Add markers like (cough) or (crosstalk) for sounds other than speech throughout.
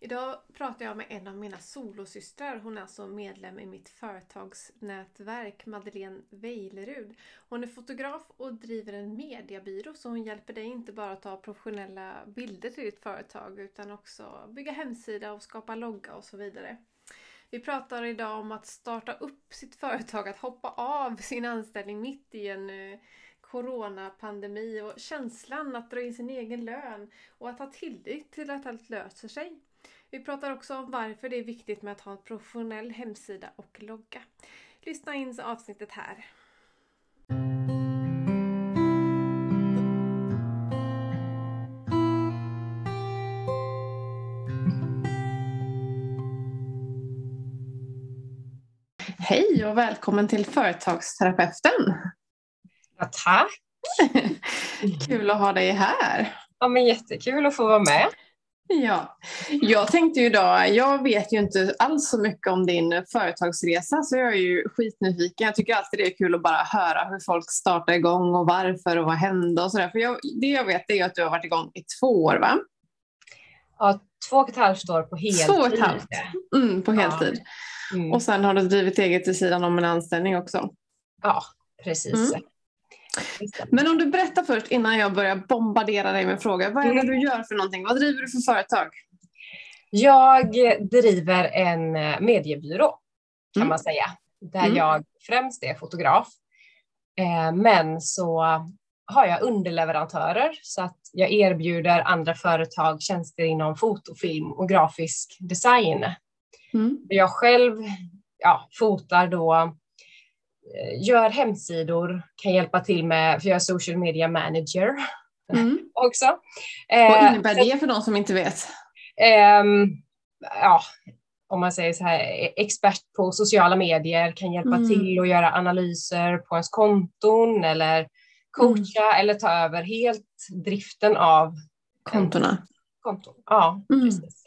Idag pratar jag med en av mina solosystrar. Hon är alltså medlem i mitt företagsnätverk, Madeleine Weilerud. Hon är fotograf och driver en mediebyrå så hon hjälper dig inte bara att ta professionella bilder till ditt företag utan också bygga hemsida och skapa logga och så vidare. Vi pratar idag om att starta upp sitt företag, att hoppa av sin anställning mitt i en eh, coronapandemi och känslan att dra in sin egen lön och att ha tillit till att allt löser sig. Vi pratar också om varför det är viktigt med att ha en professionell hemsida och logga. Lyssna in avsnittet här. Hej och välkommen till Företagsterapeuten. Ja, tack! (laughs) Kul att ha dig här. Ja, men jättekul att få vara med. Ja, jag tänkte ju idag, jag vet ju inte alls så mycket om din företagsresa så jag är ju skitnyfiken. Jag tycker alltid det är kul att bara höra hur folk startar igång och varför och vad hände och sådär. För jag, det jag vet är att du har varit igång i två år va? Ja, två och ett halvt år på heltid. Två och ett halvt, mm, på heltid. Ja. Mm. Och sen har du drivit eget vid sidan om en anställning också. Ja, precis. Mm. Men om du berättar först innan jag börjar bombardera dig med frågor. Vad är det du gör för någonting? Vad driver du för företag? Jag driver en eh, mediebyrå kan mm. man säga. Där mm. jag främst är fotograf. Eh, men så har jag underleverantörer så att jag erbjuder andra företag tjänster inom fotofilm och grafisk design. Mm. Jag själv ja, fotar då gör hemsidor, kan hjälpa till med, för jag är social media manager mm. (laughs) också. Vad eh, innebär det för de som inte vet? Um, ja, om man säger så här, expert på sociala medier, kan hjälpa mm. till att göra analyser på ens konton eller coacha mm. eller ta över helt driften av kontona. Konton. Ja, mm. precis.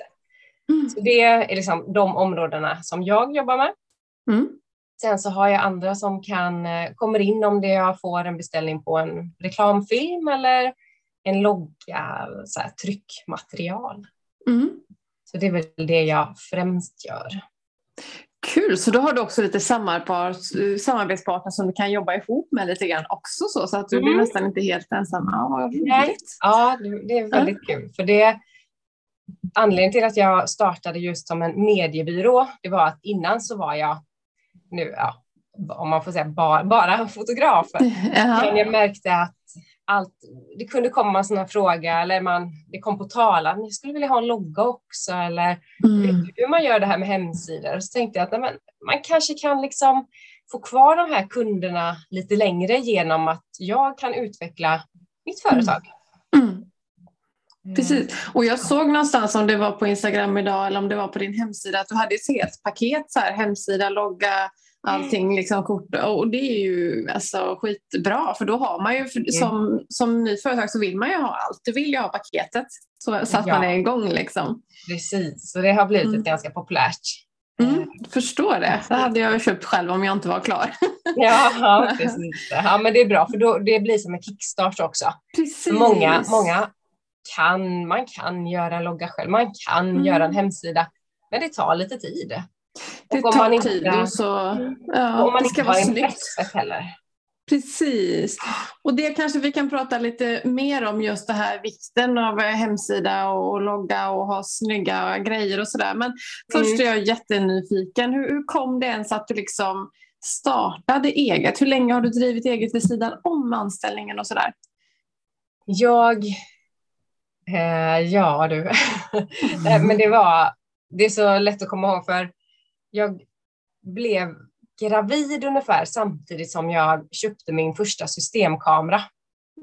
Mm. Så det är liksom de områdena som jag jobbar med. Mm. Sen så har jag andra som kan, eh, kommer in om det jag får en beställning på en reklamfilm eller en logga, så här, tryckmaterial. Mm. Så det är väl det jag främst gör. Kul, så då har du också lite samarbetspartner som du kan jobba ihop med lite grann också så, så att du mm. blir nästan inte helt ensam. Ja, ja det är väldigt ja. kul. För det, anledningen till att jag startade just som en mediebyrå, det var att innan så var jag nu, ja, om man får säga bara, bara fotografer. (laughs) Men jag märkte att allt, det kunde komma en sån här fråga eller man, det kom på tal att jag skulle vilja ha en logga också eller mm. hur man gör det här med hemsidor. Så tänkte jag att nej, man kanske kan liksom få kvar de här kunderna lite längre genom att jag kan utveckla mitt företag. Mm. Mm. Precis, och jag såg någonstans om det var på Instagram idag eller om det var på din hemsida att du hade ett helt paket, så här, hemsida, logga, allting, liksom, kort. Och det är ju alltså, skitbra för då har man ju, som, som ny företag så vill man ju ha allt. Du vill ju ha paketet så, så att ja. man är igång. Liksom. Precis, så det har blivit mm. ganska populärt. Mm, förstår det. Det hade jag köpt själv om jag inte var klar. (laughs) ja, precis. Ja, men det är bra för då, det blir som en kickstart också. Precis. Många, många kan, man kan göra en logga själv, man kan mm. göra en hemsida, men det tar lite tid. Det tar man tid och så, ja, om man det ska vara intresset heller. Precis. Och det kanske vi kan prata lite mer om just det här vikten av hemsida och logga och ha snygga grejer och sådär. Men först mm. är jag jättenyfiken. Hur, hur kom det ens att du liksom startade eget? Hur länge har du drivit eget vid sidan om anställningen och sådär? Jag Eh, ja du, (laughs) men det var, det är så lätt att komma ihåg för jag blev gravid ungefär samtidigt som jag köpte min första systemkamera.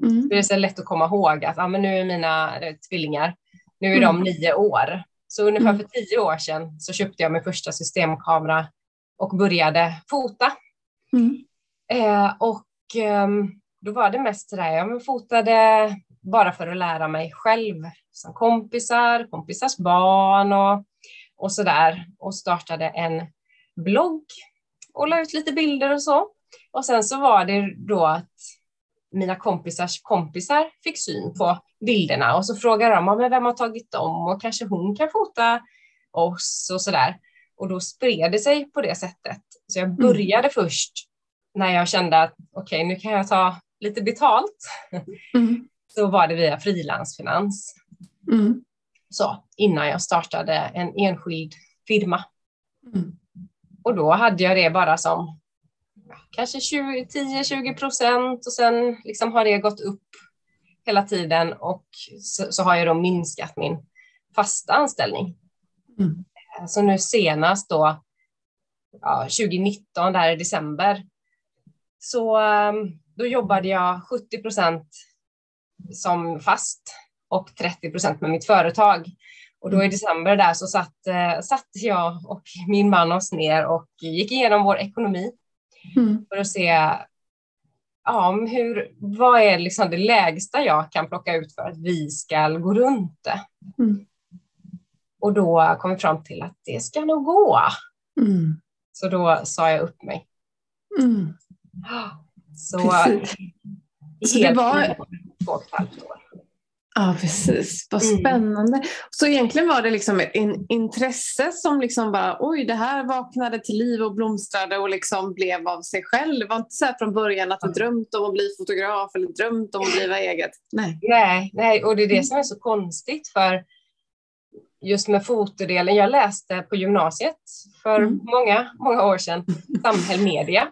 Mm. Det är så lätt att komma ihåg att ah, men nu är mina äh, tvillingar, nu är mm. de nio år. Så ungefär mm. för tio år sedan så köpte jag min första systemkamera och började fota. Mm. Eh, och eh, då var det mest sådär, jag fotade bara för att lära mig själv, som kompisar, kompisars barn och, och så där. Och startade en blogg och la ut lite bilder och så. Och sen så var det då att mina kompisars kompisar fick syn på bilderna och så frågade de men vem har tagit dem och kanske hon kan fota oss och sådär. Och då spred det sig på det sättet. Så jag började mm. först när jag kände att okej, okay, nu kan jag ta lite betalt. Mm. (laughs) Så var det via frilansfinans. Mm. Så innan jag startade en enskild firma. Mm. Och då hade jag det bara som kanske 10-20 procent och sen liksom har det gått upp hela tiden och så, så har jag då minskat min fasta anställning. Mm. Så nu senast då, ja, 2019, där i december, så ehm, då jobbade jag 70 procent som fast och 30 procent med mitt företag. Och då i mm. december där så satt, eh, satt jag och min man oss ner och gick igenom vår ekonomi mm. för att se ja, hur, vad är liksom det lägsta jag kan plocka ut för att vi ska gå runt det. Mm. Och då kom vi fram till att det ska nog gå. Mm. Så då sa jag upp mig. Mm. Så, så det var två och ett halvt år. Ja, precis. Vad mm. spännande. Mm. Så egentligen var det liksom ett in, intresse som liksom bara, oj, det här vaknade till liv och blomstrade och liksom blev av sig själv. Det var inte så här från början att du drömt om att bli fotograf eller drömt om att driva eget. Nej, nej, nej. och det är det som är så konstigt för just med fotodelen. Jag läste på gymnasiet för mm. många, många år sedan, samhällsmedia.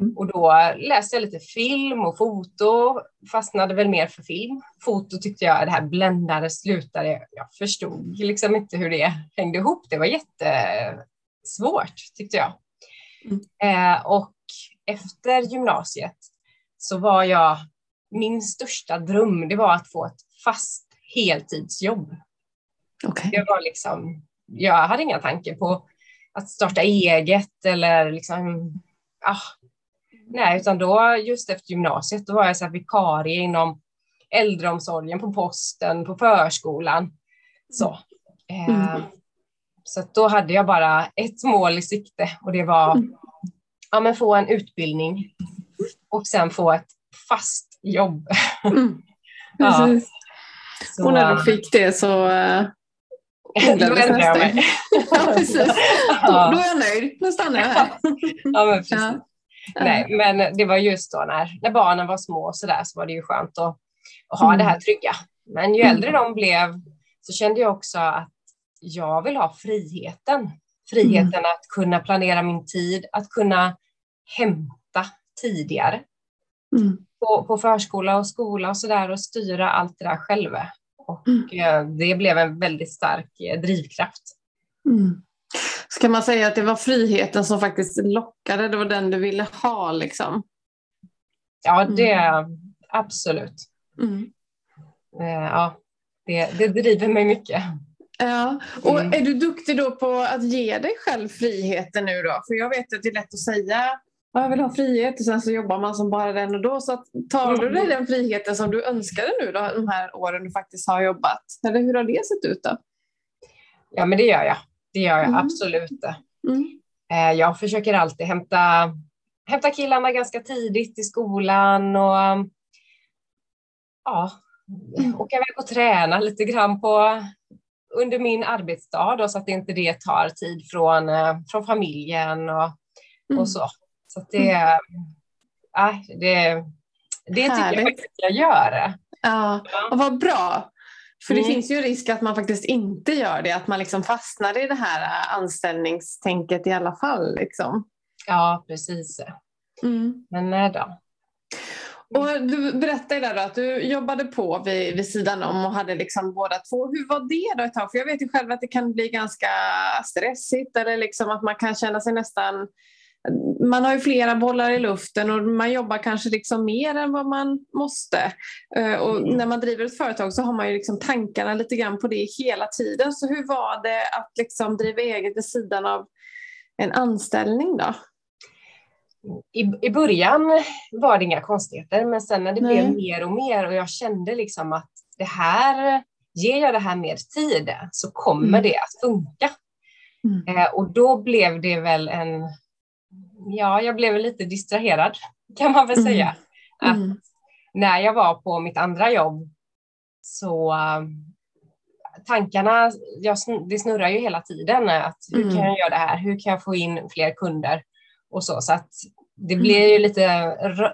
Mm. Och då läste jag lite film och foto, fastnade väl mer för film. Foto tyckte jag, det här bländade, slutade, jag förstod liksom inte hur det hängde ihop. Det var jättesvårt tyckte jag. Mm. Eh, och efter gymnasiet så var jag, min största dröm, det var att få ett fast heltidsjobb. Okay. Det var liksom, jag hade inga tankar på att starta eget eller liksom, ah, Nej, utan då just efter gymnasiet, då var jag så här vikarie inom äldreomsorgen på posten, på förskolan. Så, mm. eh, så då hade jag bara ett mål i sikte och det var mm. ja, men få en utbildning och sen få ett fast jobb. Mm. (laughs) ja. Så, och när du fick det så uh, då ändrade jag mig. (laughs) ja, precis. (laughs) Då, då, är jag nöjd, nu stannar jag här. ja, men precis. Ja. Nej, men det var just då när, när barnen var små så där så var det ju skönt att, att ha mm. det här trygga. Men ju äldre de blev så kände jag också att jag vill ha friheten. Friheten mm. att kunna planera min tid, att kunna hämta tidigare. Mm. På, på förskola och skola och så där och styra allt det där själv. Och mm. Eh, det blev en väldigt stark eh, drivkraft. Mm. Ska man säga att det var friheten som faktiskt lockade, det var den du ville ha liksom? Ja, det mm. absolut. Mm. Eh, ja, det, det driver mig mycket. Ja, och mm. är du duktig då på att ge dig själv friheten nu då? För jag vet att det är lätt att säga jag vill ha frihet och sen så jobbar man som bara den och då. Så tar du dig den friheten som du önskade nu då, de här åren du faktiskt har jobbat? Eller hur har det sett ut då? Ja, men det gör jag. Det gör jag mm. absolut. Mm. Eh, jag försöker alltid hämta, hämta killarna ganska tidigt i skolan och ja, mm. åka iväg och träna lite grann på under min arbetsdag då, så att inte det tar tid från, eh, från familjen och, mm. och så. Så det, äh, det, det tycker jag faktiskt jag gör. Ja, och vad bra. För det mm. finns ju risk att man faktiskt inte gör det, att man liksom fastnar i det här äh, anställningstänket i alla fall. Liksom. Ja, precis. Mm. Men nej då. Och du berättade där att du jobbade på vid, vid sidan om och hade liksom båda två. Hur var det då ett tag? För jag vet ju själv att det kan bli ganska stressigt eller liksom att man kan känna sig nästan man har ju flera bollar i luften och man jobbar kanske liksom mer än vad man måste. Eh, och mm. när man driver ett företag så har man ju liksom tankarna lite grann på det hela tiden. Så hur var det att liksom driva eget vid sidan av en anställning då? I, I början var det inga konstigheter, men sen när det Nej. blev mer och mer och jag kände liksom att det här, ger jag det här mer tid så kommer mm. det att funka. Mm. Eh, och då blev det väl en ja, jag blev lite distraherad kan man väl säga. Mm. Att när jag var på mitt andra jobb så uh, tankarna, jag, det snurrar ju hela tiden. Att hur mm. kan jag göra det här? Hur kan jag få in fler kunder? Och så, så att det mm. blir ju lite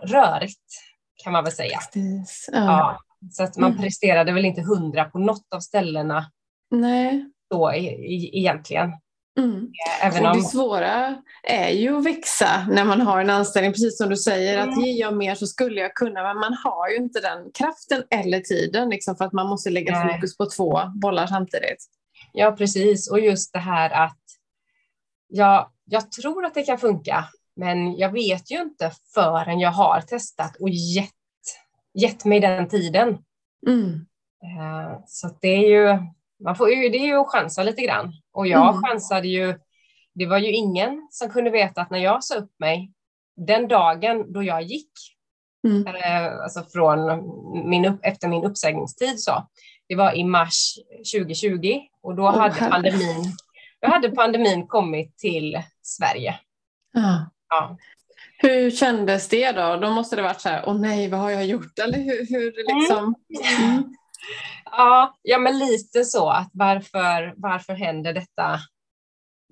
rörigt kan man väl säga. Precis. Ja. ja. så att man mm. presterade väl inte hundra på något av ställena. Nej. Då e egentligen. Mm. Även och det svåra är ju att växa när man har en anställning, precis som du säger, mm. att ger jag mer så skulle jag kunna, men man har ju inte den kraften eller tiden liksom, för att man måste lägga Nej. fokus på två bollar samtidigt. Ja, precis. Och just det här att ja, jag tror att det kan funka, men jag vet ju inte förrän jag har testat och gett, gett mig den tiden. Mm. Eh, så det är ju, man får ju, det är ju att chansa lite grann. Och jag mm. chansade ju, det var ju ingen som kunde veta att när jag sa upp mig, den dagen då jag gick, mm. Eh, alltså från min upp, efter min uppsägningstid så, det var i mars 2020 och då oh, hade pandemin då hade pandemin kommit till Sverige. Ja. ja. Hur kändes det då? Då måste det varit så här, åh nej, vad har jag gjort? Eller hur, hur liksom? Mm. Ja, ja, men lite så att varför, varför händer detta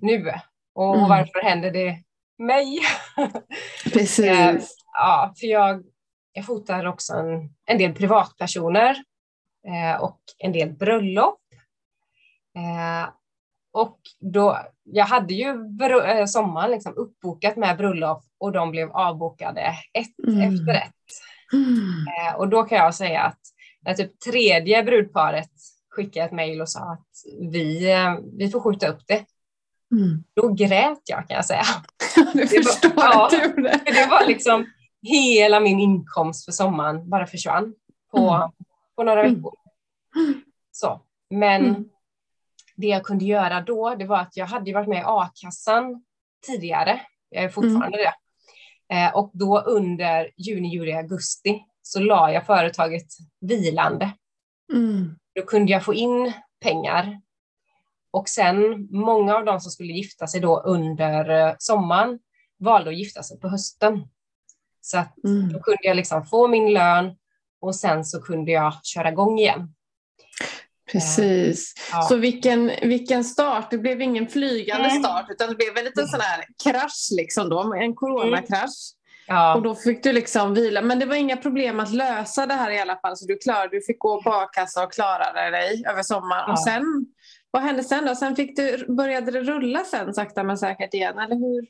nu? Och mm. varför händer det mig? (laughs) Precis. Eh, ja, för jag, jag fotar också en, en del privatpersoner eh, och en del bröllop. Eh, och då, jag hade ju eh, sommaren liksom uppbokat med bröllop och de blev avbokade ett mm. efter ett. Mm. Eh, och då kan jag säga att när typ tredje brudparet skickade ett mejl och sa att vi, eh, vi får skjuta upp det. Mm. Då grät jag kan jag säga. (laughs) du förstår det var, ja, det. det var liksom hela min inkomst för sommaren bara försvann på, mm. på några mm. veckor. Så, men mm. det jag kunde göra då, det var att jag hade varit med i a-kassan tidigare. Jag är fortfarande mm. det. Eh, och då under juni, juli, augusti så la jag företaget vilande. Mm. Då kunde jag få in pengar. Och sen många av de som skulle gifta sig då under eh, sommaren valde att gifta sig på hösten. Så att mm. då kunde jag liksom få min lön och sen så kunde jag köra igång igen. Precis. Eh, ja. Så vilken, vilken start. Det blev ingen flygande mm. start utan det blev en liten sån här krasch liksom då, en coronakrasch. Ja. Och då fick du liksom vila. Men det var inga problem att lösa det här i alla fall. Så du klarade, du fick gå på a-kassa och klarade dig över sommaren. Ja. Och sen, vad hände sen då? Sen fick du, började det rulla sen sakta men säkert igen, eller hur?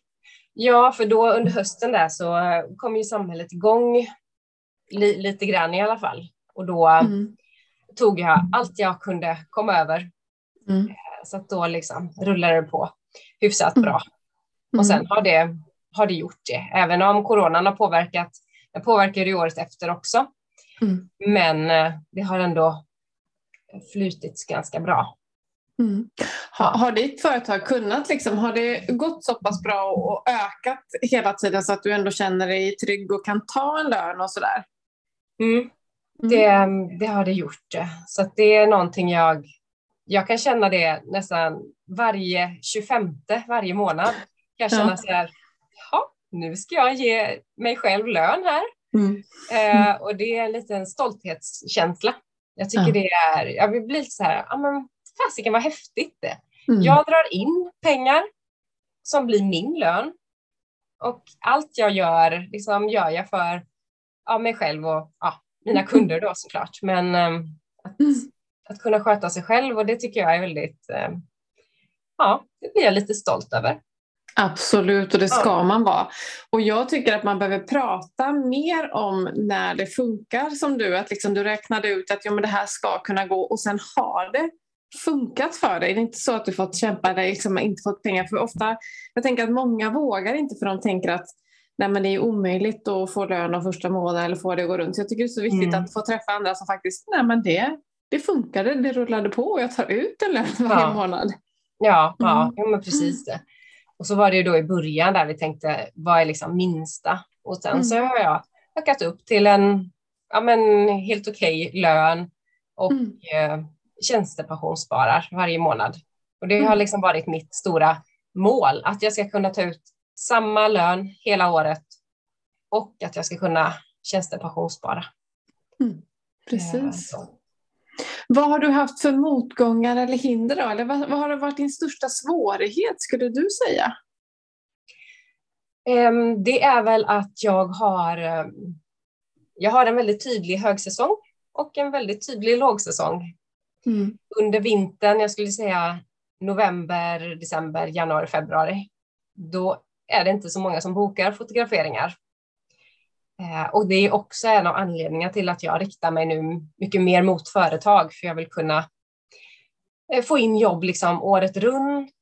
Ja, för då under hösten där så kom ju samhället igång li, lite grann i alla fall. Och då mm. tog jag allt jag kunde komma över. Mm. Så att då liksom rullade det på hyfsat bra. Mm. Och sen har det har det gjort det. Även om coronan har påverkat, den påverkar ju året efter också. Mm. Men eh, det har ändå flutit ganska bra. Mm. Har, har ditt företag kunnat, liksom, har det gått så pass bra och ökat hela tiden så att du ändå känner dig trygg och kan ta en lön och sådär? Mm. mm. Det, det har det gjort. Så det är någonting jag, jag kan känna det nästan varje 25 varje månad. Jag känner ja. så här, nu ska jag ge mig själv lön här. Mm. Eh, och det är en liten stolthetskänsla. Jag tycker ja. det är, jag vill bli lite så här, ja men fasiken vad häftigt det. Mm. Jag drar in pengar som blir min lön. Och allt jag gör, liksom gör jag för ja, mig själv och ja, mina mm. kunder då såklart. Men eh, att, mm. att kunna sköta sig själv och det tycker jag är väldigt, eh, ja, det blir jag lite stolt över. Absolut, och det ska man vara. Och jag tycker att man behöver prata mer om när det funkar som du, att liksom du räknade ut att ja, men det här ska kunna gå och sen har det funkat för dig. Det är inte så att du fått kämpa dig, liksom, inte fått pengar. För ofta, jag tänker att många vågar inte för de tänker att nej, men det är omöjligt att få lön av första månaden eller få det att gå runt. Så jag tycker det är så viktigt mm. att få träffa andra som faktiskt, nej men det, det funkade, det rullade på och jag tar ut en lön varje ja. månad. Ja, ja, mm. ja men precis det. Och så var det ju då i början där vi tänkte, vad är liksom minsta? Och sen mm. så har jag ökat upp till en ja, men helt okej okay lön och mm. eh, tjänstepensionssparar varje månad. Och det har mm. liksom varit mitt stora mål, att jag ska kunna ta ut samma lön hela året och att jag ska kunna tjänstepensionsspara. Mm. Precis. Eh, Vad har du haft för motgångar eller hinder då? Eller vad, vad har varit din största svårighet skulle du säga? Um, det är väl att jag har, um, jag har en väldigt tydlig högsäsong och en väldigt tydlig lågsäsong. Mm. Under vintern, jag skulle säga november, december, januari, februari, då är det inte så många som bokar fotograferingar. Eh, och det är också en av anledningarna till att jag riktar mig nu mycket mer mot företag, för jag vill kunna eh, få in jobb liksom året runt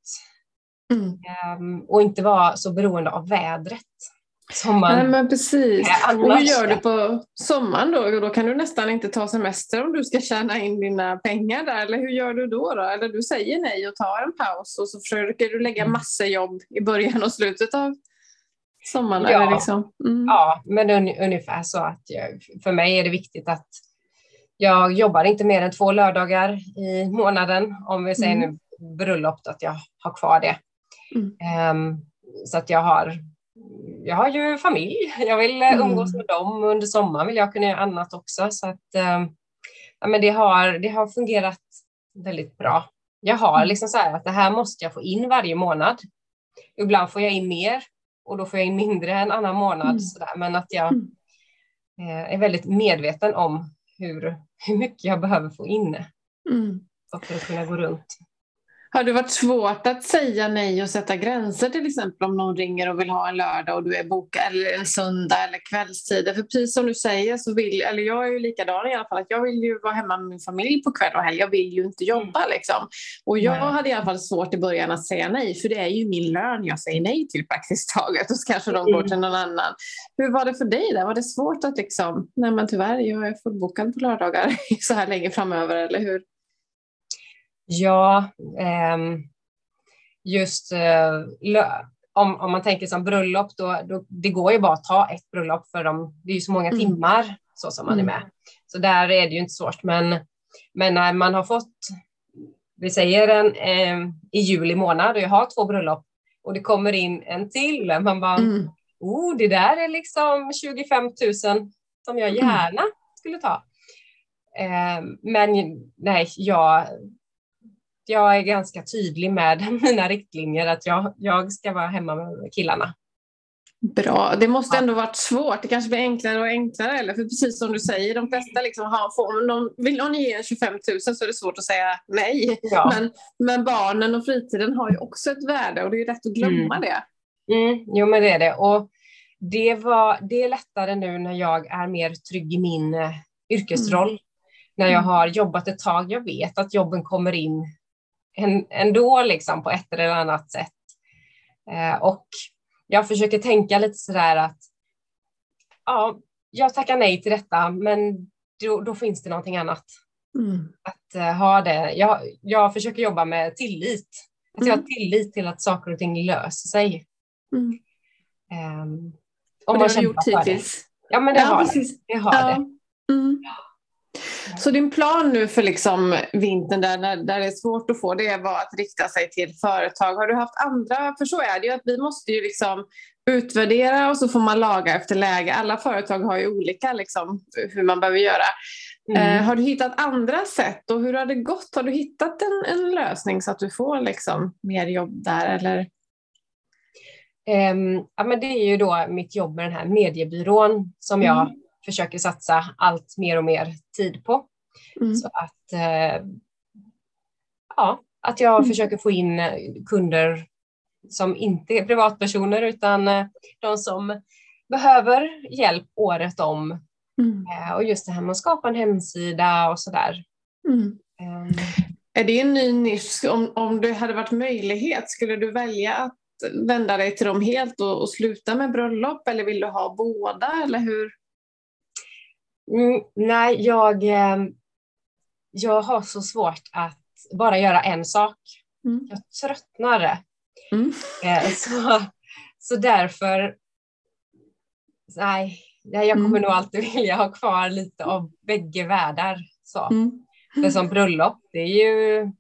mm. Ehm, och inte vara så beroende av vädret. Som man Nej, men precis. Och hur gör du på sommaren då? Då kan du nästan inte ta semester om du ska tjäna in dina pengar där. Eller hur gör du då? då? Eller du säger nej och tar en paus och så försöker du lägga mm. massor jobb i början och slutet av sommaren? Ja, liksom. Mm. ja men un ungefär så att jag, för mig är det viktigt att jag jobbar inte mer än två lördagar i månaden. Om vi säger mm. nu bröllop, att jag har kvar det. Um, så att jag har jag har ju familj. Jag vill eh, umgås mm. med dem. Under sommaren vill jag kunna göra annat också. Så att, eh, ja, men det, har, det har fungerat väldigt bra. Jag har mm. liksom så här att det här måste jag få in varje månad. Ibland får jag in mer och då får jag in mindre en annan månad. Mm. Så där. Men att jag mm. eh, är väldigt medveten om hur, hur mycket jag behöver få in mm. för att kunna gå runt. Har det varit svårt att säga nej och sätta gränser till exempel om någon ringer och vill ha en lördag och du är bokad eller en söndag eller kvällstider? För precis som du säger så vill, eller jag är ju likadan i alla fall, att jag vill ju vara hemma med min familj på kväll och helg. Jag vill ju inte jobba mm. liksom. Och jag nej. hade i alla fall svårt i början att säga nej, för det är ju min lön jag säger nej till praktiskt (laughs) taget och så kanske de går till någon annan. Hur var det för dig där? Var det svårt att liksom, nej men tyvärr, jag är fullbokad på lördagar (laughs) så här länge framöver, eller hur? Ja, ehm, just eh, om, om man tänker som bröllop, då, då, det går ju bara att ta ett bröllop för dem. Det är ju så många mm. timmar så som man är mm. med. Så där är det ju inte svårt. Men, men när man har fått, vi säger en, eh, i juli månad och jag har två bröllop och det kommer in en till. Man bara, mm. oh, det där är liksom 25 000 som jag mm. gärna skulle ta. Eh, men nej, jag, jag är ganska tydlig med (laughs) mina riktlinjer att jag, jag ska vara hemma med killarna. Bra, det måste ändå varit svårt. Det kanske blir enklare och enklare. Eller? För precis som du säger, de flesta liksom har, får, någon, vill någon ge 25 000 så är det svårt att säga nej. Ja. (laughs) Men, men barnen och fritiden har ju också ett värde och det är rätt att glömma mm. det. Mm, jo, men det är det. Och det, var, det är lättare nu när jag är mer trygg i min uh, yrkesroll. Mm. När jag mm. har jobbat ett tag. Jag vet att jobben kommer in ändå liksom på ett eller annat sätt. Eh, och jag försöker tänka lite sådär att ja, jag tackar nej till detta, men då, då finns det någonting annat. Mm. Att uh, ha det. Jag, jag försöker jobba med tillit. Att mm. jag har tillit till att saker och ting löser sig. Mm. Um, om och det man har du gjort hittills? Ja, men det ja, har precis. det. det, har ja. det. Mm. Så din plan nu för liksom vintern där, där det är svårt att få det var att rikta sig till företag. Har du haft andra, för så är det ju att vi måste ju liksom utvärdera och så får man laga efter läge. Alla företag har ju olika liksom, hur man behöver göra. Mm. Eh, har du hittat andra sätt och hur har det gått? Har du hittat en, en lösning så att du får liksom mer jobb där eller? Um, ja, men det är ju då mitt jobb med den här mediebyrån som jag mm försöker satsa allt mer och mer tid på. Mm. Så att, eh, ja, att jag mm. försöker få in eh, kunder som inte är privatpersoner utan eh, de som behöver hjälp året om. Mm. Och just det här med att skapa en hemsida och sådär. Mm. Um. Är det en ny nisch? Om, om det hade varit möjlighet, skulle du välja att vända dig till dem helt och, och sluta med bröllop eller vill du ha båda? Eller hur? Mm, nej, jag, ehm, jag har så svårt att bara göra en sak. Mm. Jag tröttnar. Mm. Eh, (laughs) så, så därför, nej, jag kommer mm. nog alltid vilja ha kvar lite av bägge världar. Så. Mm. För som bröllop, det är ju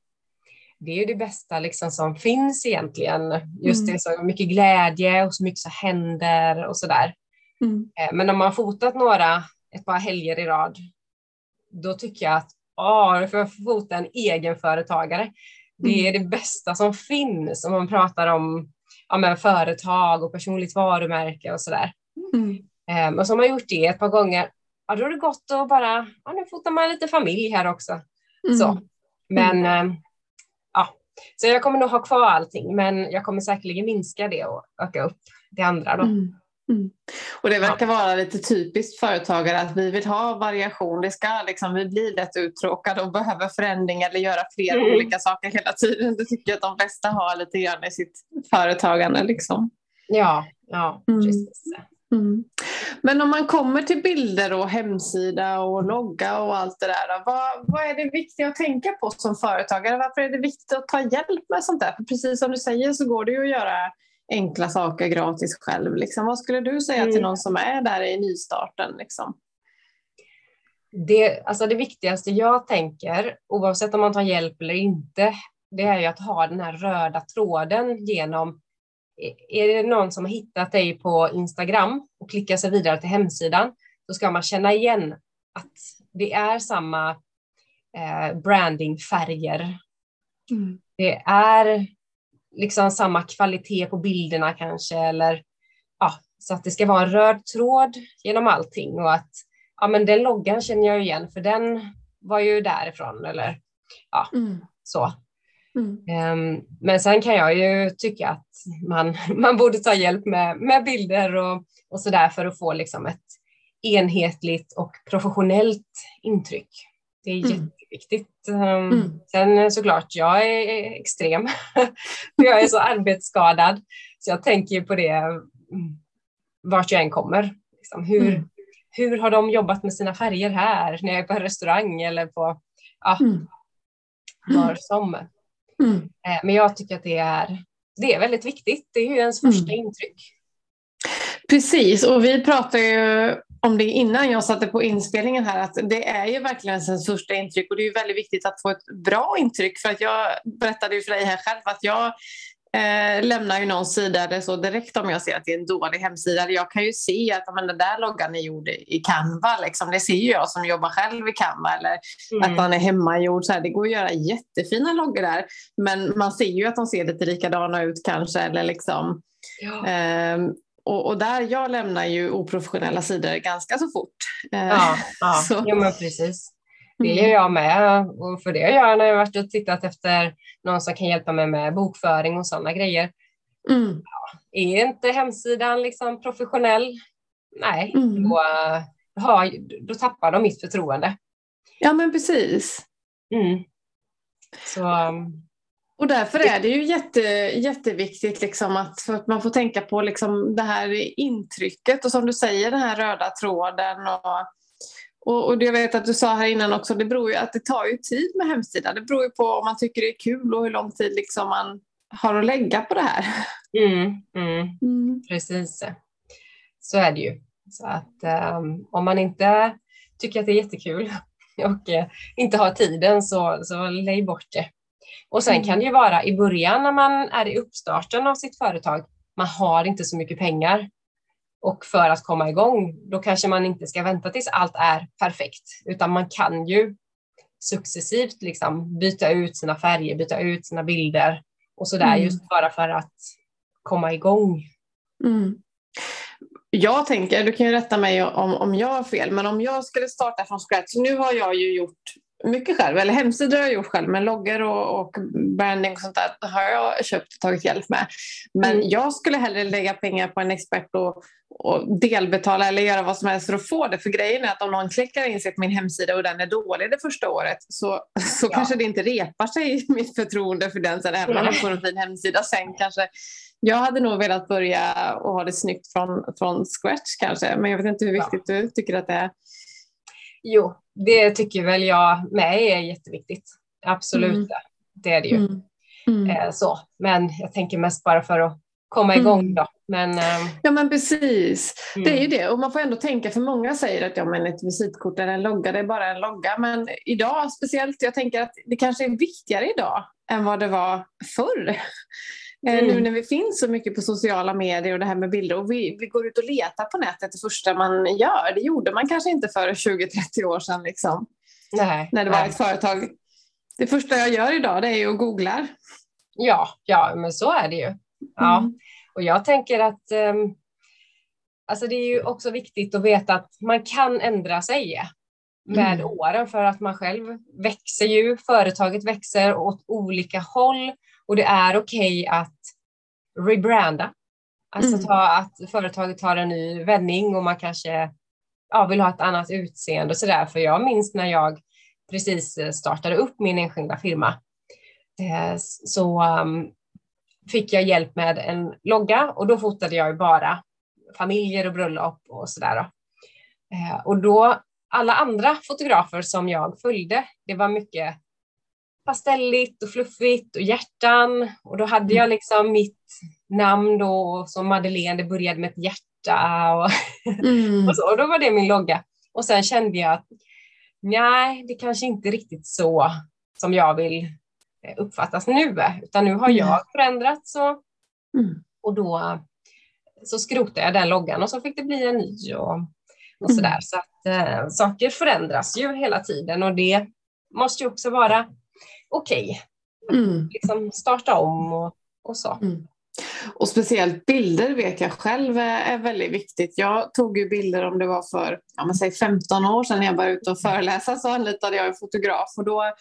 det, är ju det bästa liksom som finns egentligen. Just mm. det, så mycket glädje och så mycket som händer och sådär. Mm. Eh, men om man har fotat några ett par helger i rad, då tycker jag att åh, för att fota en egenföretagare. Det är det bästa som finns om man pratar om ja, företag och personligt varumärke och sådär. Mm. Um, och så har man gjort det ett par gånger. Ja, då har det gått att bara, ja, nu fotar man lite familj här också. Mm. Så. Men um, ja, så jag kommer nog ha kvar allting, men jag kommer säkerligen minska det och öka upp det andra då. Mm. Mm. Och det verkar vara lite typiskt företagare att vi vill ha variation. Det ska liksom, vi blir lätt uttråkade och behöver förändring eller göra fler mm. olika saker hela tiden. Det tycker jag att de flesta har lite grann i sitt företagande. Liksom. Ja, ja mm. precis. Mm. Men om man kommer till bilder och hemsida och logga och allt det där. Vad, vad är det viktiga att tänka på som företagare? Varför är det viktigt att ta hjälp med sånt där? För precis som du säger så går det ju att göra enkla saker gratis själv. Liksom. Vad skulle du säga mm. till någon som är där i nystarten? Liksom? Det, alltså det viktigaste jag tänker, oavsett om man tar hjälp eller inte, det är ju att ha den här röda tråden genom är det någon som har hittat dig på Instagram och klickar sig vidare till hemsidan, så ska man känna igen att det är samma eh, brandingfärger. Mm. Det är liksom samma kvalitet på bilderna kanske eller ja, så att det ska vara en röd tråd genom allting och att ja, men den loggan känner jag igen för den var ju därifrån eller ja, mm. så. Mm. Um, men sen kan jag ju tycka att man, (laughs) man borde ta hjälp med, med bilder och, och så där för att få liksom ett enhetligt och professionellt intryck. Det är mm. Jätteviktigt. Um, mm. Sen såklart, jag är extrem. (laughs) jag är så arbetsskadad så jag tänker på det mm, vart jag än kommer. Liksom, hur, mm. hur har de jobbat med sina färger här när jag är på en restaurang eller på ja, mm. var som. Mm. Eh, men jag tycker att det är, det är väldigt viktigt. Det är ju ens första mm. intryck. Precis, och vi pratade ju om det innan jag satte på inspelningen här att det är ju verkligen ens första intryck och det är ju väldigt viktigt att få ett bra intryck för att jag berättade ju för dig här själv att jag eh, lämnar ju någon sida det så direkt om jag ser att det är en dålig hemsida. Jag kan ju se att men, den där loggan är gjord i Canva, liksom. det ser ju jag som jobbar själv i Canva eller mm. att den är hemmagjord. Så här. Det går att göra jättefina loggor där men man ser ju att de ser lite likadana ut kanske eller liksom ja. eh, och, och, där, jag lämnar ju oprofessionella sidor ganska så fort. Eh, ja, (laughs) ja. så. Jo, men precis. Det gör mm. jag med och för det gör jag när jag varit och tittat efter någon som kan hjälpa mig med bokföring och sådana grejer. Mm. Ja, är inte hemsidan liksom professionell? Nej, mm. då, då, då tappar de mitt förtroende. Ja men precis. Mm. Så, och därför är det ju jätte, jätteviktigt liksom att, för att man får tänka på liksom det här intrycket och som du säger den här röda tråden. Och, och, och jag vet att du sa här innan också, det beror ju att det tar ju tid med hemsidan. Det beror ju på om man tycker det är kul och hur lång tid liksom man har att lägga på det här. Mm, mm, mm. Precis, så är det ju. Så att um, om man inte tycker att det är jättekul (laughs) och uh, inte har tiden så, så lägg bort det. Och sen kan mm. det ju vara i början när man är i uppstarten av sitt företag, man har inte så mycket pengar. Och för att komma igång, då kanske man inte ska vänta tills allt är perfekt, utan man kan ju successivt liksom byta ut sina färger, byta ut sina bilder och så där mm. just bara för att komma igång. Mm. Jag tänker, du kan ju rätta mig om, om jag har fel, men om jag skulle starta från scratch, nu har jag ju gjort mycket själv, eller hemsidor har jag gjort själv, men loggor och, och branding och sånt där har jag köpt och tagit hjälp med. Men mm. jag skulle hellre lägga pengar på en expert och, och delbetala eller göra vad som helst för att få det. För grejen är att om någon klickar in sig på min hemsida och den är dålig det första året så, så ja. kanske det inte repar sig mitt förtroende för den sen, även om jag får en fin hemsida sen kanske. Jag hade nog velat börja och ha det snyggt från, från scratch kanske, men jag vet inte hur viktigt ja. du tycker att det är. Jo, det tycker väl jag med är jätteviktigt. Absolut, mm. det är det ju. Mm. Mm. Eh, så. Men jag tänker mest bara för att komma igång mm. då. Men, eh, ja men precis, det är ju mm. det. Och man får ändå tänka, för många säger att ja, men ett visitkort eller en logga, det är bara en logga. Men idag speciellt, jag tänker att det kanske är viktigare idag än vad det var förr. Eh, mm. Nu när vi finns så mycket på sociala medier och det här med bilder och vi, vi går ut och letar på nätet det första man gör. Det gjorde man kanske inte för 20-30 år sedan. Liksom. Nej, när det var nej. ett företag. Det första jag gör idag det är ju att googla. Ja, ja, men så är det ju. Ja. Mm. Och jag tänker att ehm, alltså det är ju också viktigt att veta att man kan ändra sig med Mm. åren för att man själv växer ju, företaget växer åt olika håll och det är okej att rebranda. Alltså Mm. ta att företaget tar en ny vändning och man kanske ja, vill ha ett annat utseende och sådär. För jag minns när jag precis eh, startade upp min enskilda firma eh, så um, fick jag hjälp med en logga och då fotade jag ju bara familjer och bröllop och sådär. då. Eh, och då alla andra fotografer som jag följde, det var mycket pastelligt och fluffigt och hjärtan och då hade jag liksom mitt namn då som Madeleine, det började med ett hjärta och, (laughs) Mm. och, så, och då var det min logga. Och sen kände jag att nej, det kanske inte riktigt så som jag vill eh, uppfattas nu, utan nu har Mm. jag förändrats och, Mm. och då så skrotade jag den loggan och så fick det bli en ny och, och Mm. sådär. Så att eh, saker förändras ju hela tiden och det måste ju också vara okej. Mm. Liksom starta om och, och så. Mm. Och speciellt bilder vet jag själv är väldigt viktigt. Jag tog ju bilder om det var för ja, men säg 15 år sedan när jag började ut och föreläsa så anlitade jag en fotograf och då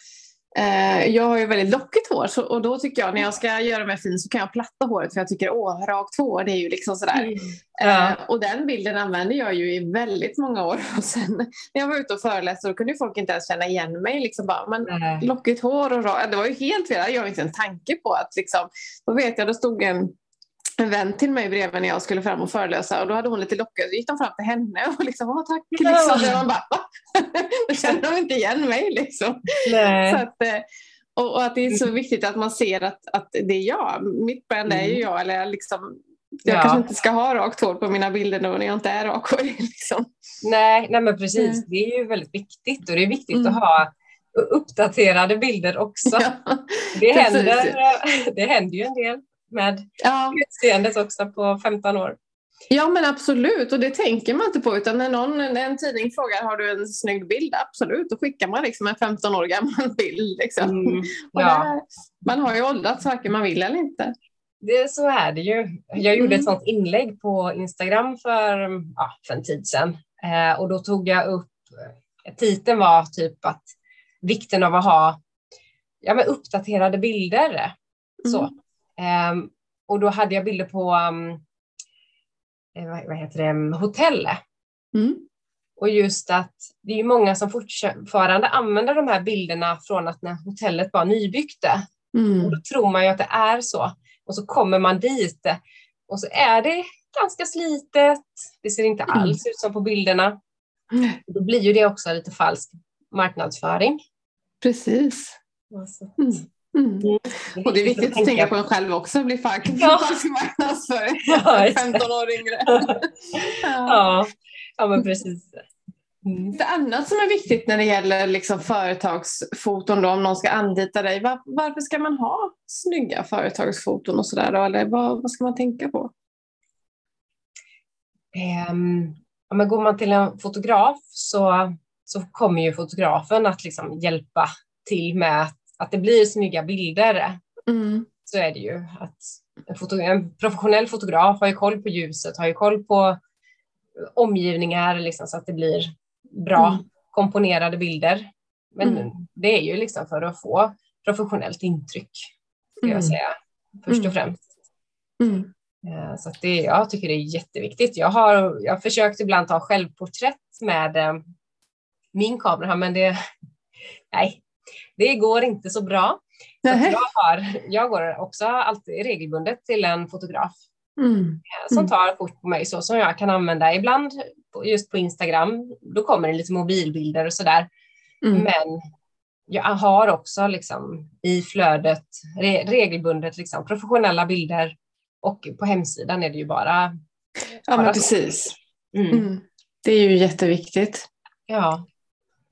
jag har ju väldigt lockigt hår så, och då tycker jag när jag ska göra mig fin så kan jag platta håret för jag tycker åh, rakt hår det är ju liksom sådär. Ja. Eh, och den bilden använde jag ju i väldigt många år (laughs) och sen när jag var ute och föreläste då kunde ju folk inte ens känna igen mig. Liksom bara, men Nej. lockigt hår och rakt. Det var ju helt fel. Jag har inte en tanke på att liksom, då vet jag, då stod en, en vän till mig bredvid när jag skulle fram och föreläsa och då hade hon lite lockigt. Så gick de fram till henne och liksom, åh tack. Liksom. Så man bara, va? (laughs) Då känner de inte igen mig liksom. Nej. Så att, eh, och, och att det är så viktigt att man ser att, att det är jag. Mitt brand är ju Mm. jag. Eller liksom, jag Ja. kanske inte ska ha rakt hår på mina bilder då när jag inte är rakhårig. (laughs) Liksom. Nej, nej, men precis. Mm. Det är ju väldigt viktigt och det är viktigt Mm. att ha uppdaterade bilder också. (laughs) Ja. Det, händer, det händer ju en del med Ja. utseendet också på 15 år. ja, men absolut. Och det tänker man inte på. Utan när någon, när en tidning frågar har du en snygg bild, absolut. Då skickar man liksom en 15 år gammal (laughs) bild. Liksom. Mm, ja, där, man har ju åldrats varken man vill eller inte. det, så är det ju. Jag gjorde ett Mm. sånt inlägg på Instagram för, ja, för en tid sedan eh, och då tog jag upp, eh, titeln var typ att vikten av att ha ja, men uppdaterade bilder. Så. Mm. Ehm, och då hade jag bilder på um, eh, vad, vad heter det, hotell. Mm. Och just att det är många som fortfarande använder de här bilderna från att när hotellet var nybyggde. Och Mm. då tror man ju att det är så. Och så kommer man dit och så är det ganska slitet. Det ser inte Mm. alls ut som på bilderna. Då blir ju det också lite falsk marknadsföring. Precis. Alltså, Mm. Mm. Och det är viktigt att tänka på en själv också, bli falsk Ja. (laughs) marknadsföring. (laughs) Ja, just det. 15 år yngre. (laughs) Ja. Ja, men precis. Mm. Det annat som är viktigt när det gäller liksom företagsfoton, då, om någon ska anlita dig, var, varför ska man ha snygga företagsfoton och sådär? Eller vad, vad ska man tänka på? Ehm, ja, men går man till en fotograf så, så kommer ju fotografen att liksom hjälpa till med att, att det blir snygga bilder. Mm. Så är det ju. Att en, foto, en professionell fotograf har ju koll på ljuset, har ju koll på omgivningar liksom, så att det blir bra Mm. komponerade bilder. Men Mm. det är ju liksom för att få professionellt intryck, skulle jag Mm. säga, först och Mm. främst. Mm. Eh, Så det, jag tycker det är jätteviktigt. Jag har, jag har försökt ibland ta självporträtt med eh, min kamera, men det, nej, det går inte så bra. Så jag, har, jag går också alltid regelbundet till en fotograf Mm. eh, som Mm. tar kort på mig så som jag kan använda ibland just på Instagram. Då kommer det lite mobilbilder och sådär. Mm. Men jag har också liksom i flödet re, regelbundet liksom professionella bilder och på hemsidan är det ju bara Ja, men bara så. precis. Mm. Mm. Det är ju jätteviktigt. Ja,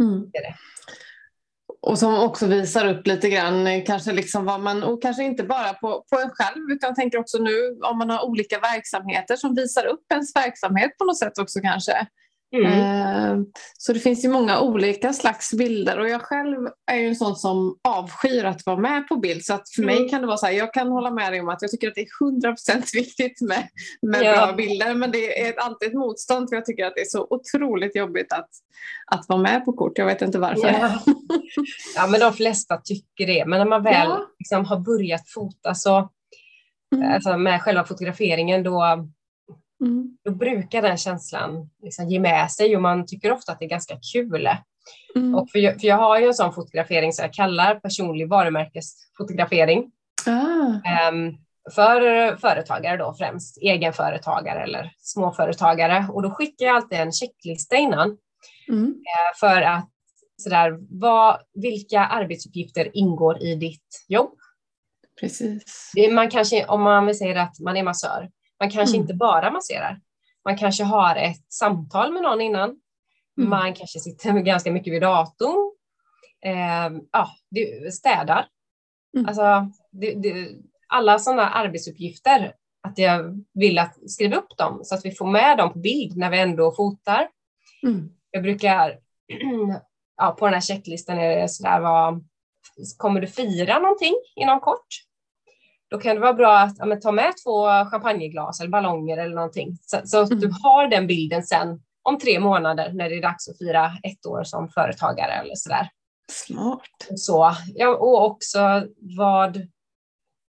Mm. Det är det. Och som också visar upp lite grann eh, kanske liksom vad man, och kanske inte bara på, på en själv utan jag tänker också nu om man har olika verksamheter som visar upp ens verksamhet på något sätt också kanske. Mm. Eh, så det finns ju många olika slags bilder och jag själv är ju en sån som avskyr att vara med på bild. Så att för mm. mig kan det vara så här, jag kan hålla med dig om att jag tycker att det är 100% (laughs) viktigt med, med ja. bra bilder. Men det är alltid ett motstånd för jag tycker att det är så otroligt jobbigt att, att vara med på kort. Jag vet inte varför. Ja, (laughs) ja men de flesta tycker det. Men när man väl ja. liksom har börjat fota så, mm. alltså med själva fotograferingen då Mm. Då brukar den känslan liksom ge med sig och man tycker ofta att det är ganska kul. Mm. Och för, jag, för jag har ju en sån fotografering som jag kallar personlig varumärkesfotografering. Ah. Um, för företagare då främst, egenföretagare eller småföretagare. Och då skickar jag alltid en checklista innan. Mm. Uh, för att sådär, vad, vilka arbetsuppgifter ingår i ditt jobb? Precis. Man kanske, om man vill säga att man är massör, man kanske mm. inte bara masserar. Man kanske har ett samtal med någon innan. Mm. Man kanske sitter ganska mycket vid datorn. Eh, ja, städar. Mm. Alltså, det, det, alla sådana arbetsuppgifter, att jag vill att skriva upp dem så att vi får med dem på bild när vi ändå fotar. Mm. Jag brukar, (clears throat) ja, på den här checklistan är det sådär, vad, kommer du fira någonting inom kort? Då kan det vara bra att ja, ta med två champagneglas eller ballonger eller någonting. Så, så att mm. du har den bilden sen om tre månader när det är dags att fira ett år som företagare eller sådär. Smart. Så, ja, och också vad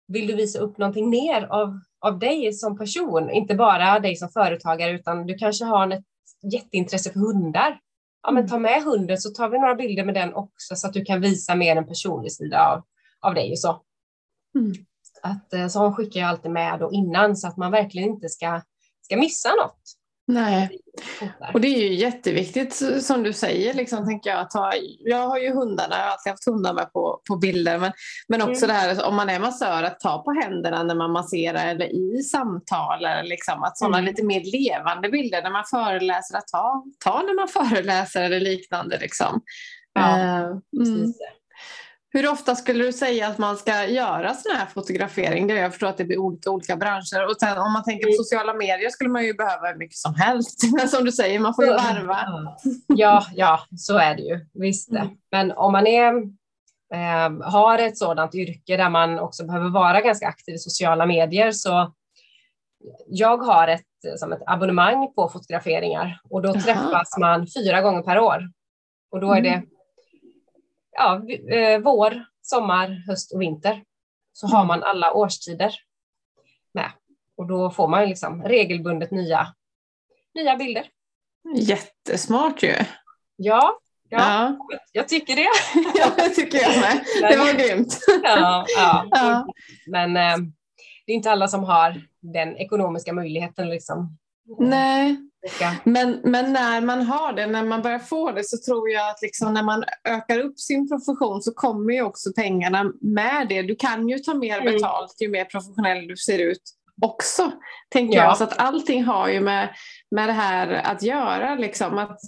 vill du visa upp någonting mer av, av dig som person? Inte bara dig som företagare utan du kanske har ett jätteintresse för hundar. Ja, men mm. ta med hunden så tar vi några bilder med den också så att du kan visa mer en personlig sida av, av dig och så. Mm att eh, sån skickar jag alltid med då innan så att man verkligen inte ska, ska missa något. Nej, och det är ju jätteviktigt som du säger. Liksom, tänker jag, ta, jag har ju hundarna, jag har alltid haft hundar med på, på bilder. Men, men också mm. det här om man är massör, att ta på händerna när man masserar eller i samtal. Eller liksom, att sådana mm. lite mer levande bilder när man föreläser, att ta, ta när man (laughs) föreläser eller liknande. Liksom. Ja, uh, mm. Hur ofta skulle du säga att man ska göra sån här fotografering? Det jag förstår att det blir olika, olika branscher. Och sen om man tänker på mm. sociala medier skulle man ju behöva hur mycket som helst. (laughs) Men som du säger, man får ju varva. Ja, ja så är det ju. Visst. Mm. Men om man är, eh, har ett sådant yrke där man också behöver vara ganska aktiv i sociala medier så jag har ett, som ett abonnemang på fotograferingar och då träffas man fyra gånger per år. Och då är det mm ja, eh, vår, sommar, höst och vinter. Så har man alla årstider med. Och då får man liksom regelbundet nya, nya bilder. Jättesmart ju. Ja, ja, ja. jag tycker det. (laughs) ja, det tycker jag med. Det var grymt. ja, ja. (laughs) ja. Men eh, det är inte alla som har den ekonomiska möjligheten. Liksom. Nej, men, men när man har det, när man börjar få det så tror jag att liksom när man ökar upp sin profession så kommer ju också pengarna med det. Du kan ju ta mer mm. betalt ju mer professionell du ser ut också. Tänker ja. jag. Så att allting har ju med, med det här att göra. Liksom. Att,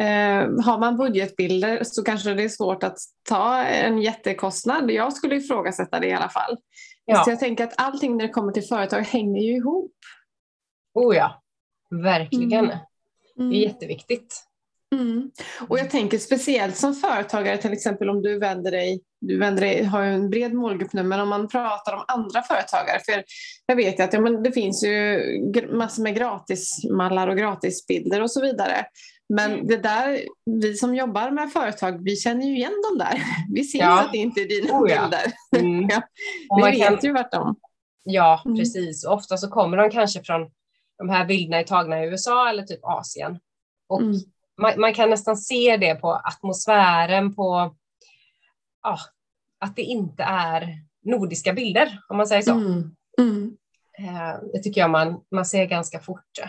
eh, har man budgetbilder så kanske det är svårt att ta en jättekostnad. Jag skulle ifrågasätta det i alla fall. Ja. Så jag tänker att allting när det kommer till företag hänger ju ihop. Oh ja, Verkligen. Mm. Mm. Det är jätteviktigt. Mm. Och jag tänker speciellt som företagare, till exempel om du vänder dig, du vänder dig, har en bred målgrupp nu, men om man pratar om andra företagare, för jag vet ju att ja, men det finns ju massor med gratismallar och gratisbilder och så vidare. Men mm. det där, vi som jobbar med företag, vi känner ju igen dem där. Vi ser ja. att det inte är dina oh, ja. bilder. Mm. (laughs) vi vet kan... ju vart de... Ja, mm. precis. Ofta så kommer de kanske från de här bilderna är tagna i USA eller typ Asien. Och mm. man, man, kan nästan se det på atmosfären, på ja, att det inte är nordiska bilder, om man säger så. Mm. Mm. Eh, det tycker jag man, man ser ganska fort.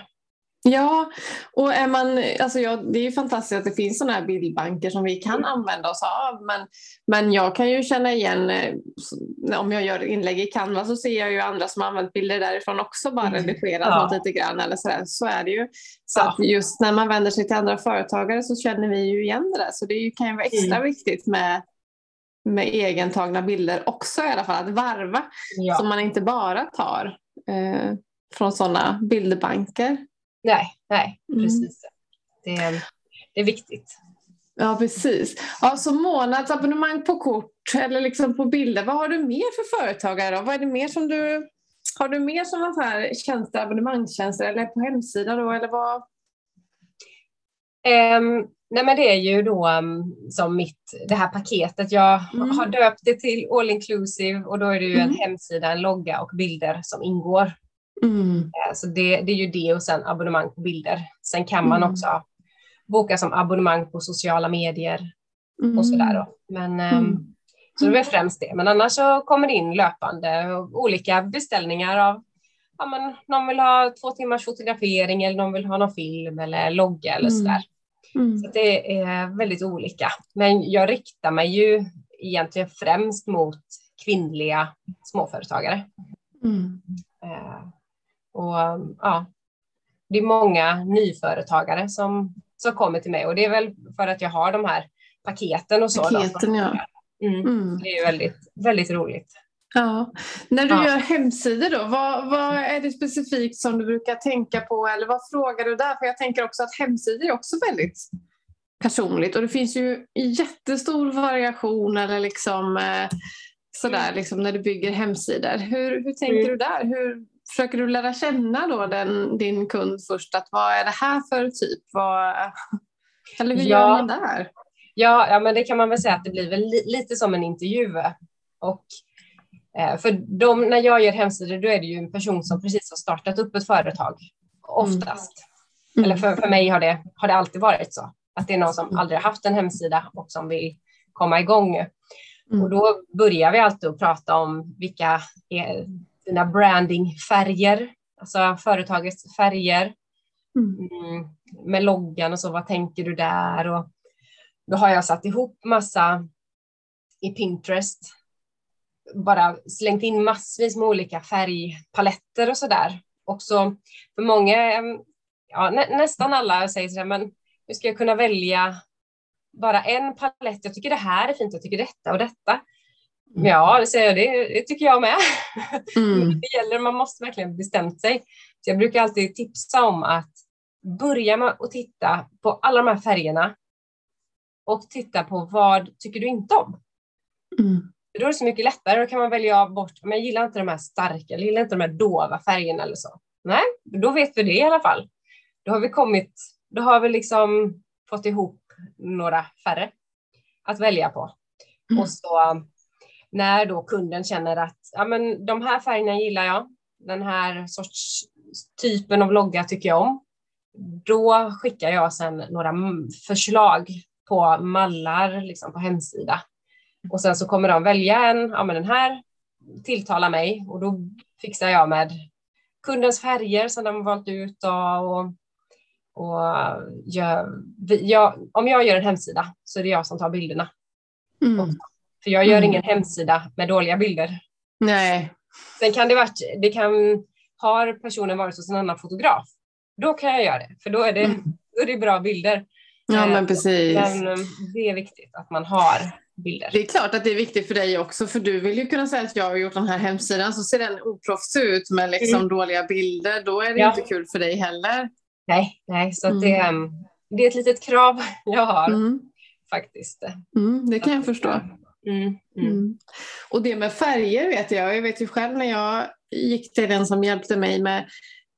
Ja, och är man, alltså jag, det är ju fantastiskt att det finns sådana här bildbanker som vi kan mm. använda oss av. Men, men jag kan ju känna igen, eh, om jag gör inlägg i Canva så ser jag ju andra som har använt bilder därifrån också bara mm. redigerat ja. något lite grann eller sådär. Så är det ju. Så ja. att just när man vänder sig till andra företagare så känner vi ju igen det där. Så det kan ju vara extra mm. viktigt med, med egentagna bilder också i alla fall. Att varva ja. så man inte bara tar eh, från sådana bildbanker. Nej, nej, mm. precis. Det, det är viktigt. Ja, precis. Ja, så månadsabonnemang på kort eller liksom på bilder. Vad har du mer för företagare? Då? Vad är det mer som du... Har du mer som affär tjänster, abonnemangstjänster eller på hemsida då? Eller vad? Um, nej men det är ju då um, som mitt, det här paketet. Jag mm. har döpt det till all inclusive och då är det ju mm. en hemsida, en logga och bilder som ingår. Mm. Uh, så det, det, är ju det och sen abonnemang på bilder. Sen kan man mm. också boka som abonnemang på sociala medier mm. och sådär. Då. Men, um, Så det är främst det. Men annars så kommer det in löpande olika beställningar av ja, men någon vill ha två timmars fotografering eller någon vill ha någon film eller logga eller mm. sådär. Mm. Så det är väldigt olika. Men jag riktar mig ju egentligen främst mot kvinnliga småföretagare. Mm. Och ja, det är många nyföretagare som, som kommer till mig och det är väl för att jag har de här paketen och så. Paketen, då. ja. Mm. Mm. Det är väldigt, väldigt roligt. Ja. När du ja. gör hemsidor då, vad, vad, är det specifikt som du brukar tänka på eller vad frågar du där? För jag tänker också att hemsidor är också väldigt personligt och det finns ju jättestor variation eller liksom eh, sådär mm. liksom när du bygger hemsidor. Hur, hur tänker mm. du där? Hur försöker du lära känna då den, din kund först? Att vad är det här för typ? Vad, (laughs) eller hur ja. gör man där? Ja, ja, men det kan man väl säga att det blir väl li lite som en intervju. Och Eh, för de, när jag gör hemsidor, då är det ju en person som precis har startat upp ett företag, oftast. Mm. Eller för, för mig har det, har det alltid varit så, att det är någon som mm. aldrig haft en hemsida och som vill komma igång. Mm. Och då börjar vi alltid att prata om vilka är dina brandingfärger, alltså företagets färger. Mm. mm. med loggan och så, vad tänker du där? Och då har jag satt ihop massa i Pinterest bara slängt in massvis med olika färgpaletter och sådär. Också för många, ja, nä, nästan alla säger så här, men hur ska jag kunna välja bara en palett? Jag tycker det här är fint, jag tycker detta och detta. Mm. Ja, det säger jag, det, det tycker jag med. Mm. det gäller, man måste verkligen bestämt sig. Så jag brukar alltid tipsa om att börja med att titta på alla de här färgerna och titta på vad tycker du inte om? Mm. Då är det så mycket lättare, då kan man välja bort, men jag gillar inte de här starka, jag gillar inte de här dova färgerna eller så. Nej, då vet vi det i alla fall. Då har vi kommit, då har vi liksom fått ihop några färre att välja på. Mm. Och så när då kunden känner att ja, men de här färgerna gillar jag, den här sorts typen av logga tycker jag om. Då skickar jag sen några förslag på mallar liksom på hemsida och sen så kommer de välja en, ja men den här tilltalar mig och då fixar jag med kundens färger som de valt ut och, och gör, jag, om jag gör en hemsida så är det jag som tar bilderna. Mm. För jag gör mm. ingen hemsida med dåliga bilder. Nej. Sen kan det varit, det kan, har personen varit hos en annan fotograf, då kan jag göra det, för då är det, mm. då är det bra bilder. Ja, men precis. Men eh, det är viktigt att man har bilder. Det är klart att det är viktigt för dig också för du vill ju kunna säga att jag har gjort den här hemsidan så ser den oproffs ut med liksom mm. dåliga bilder. Då är det ja. inte kul för dig heller. Nej, nej så mm. det, det är ett litet krav (laughs) jag har mm. faktiskt. Mm, det kan jag förstå. Mm, mm, mm. Och det med färger vet jag. Jag vet ju själv när jag gick till den som hjälpte mig med,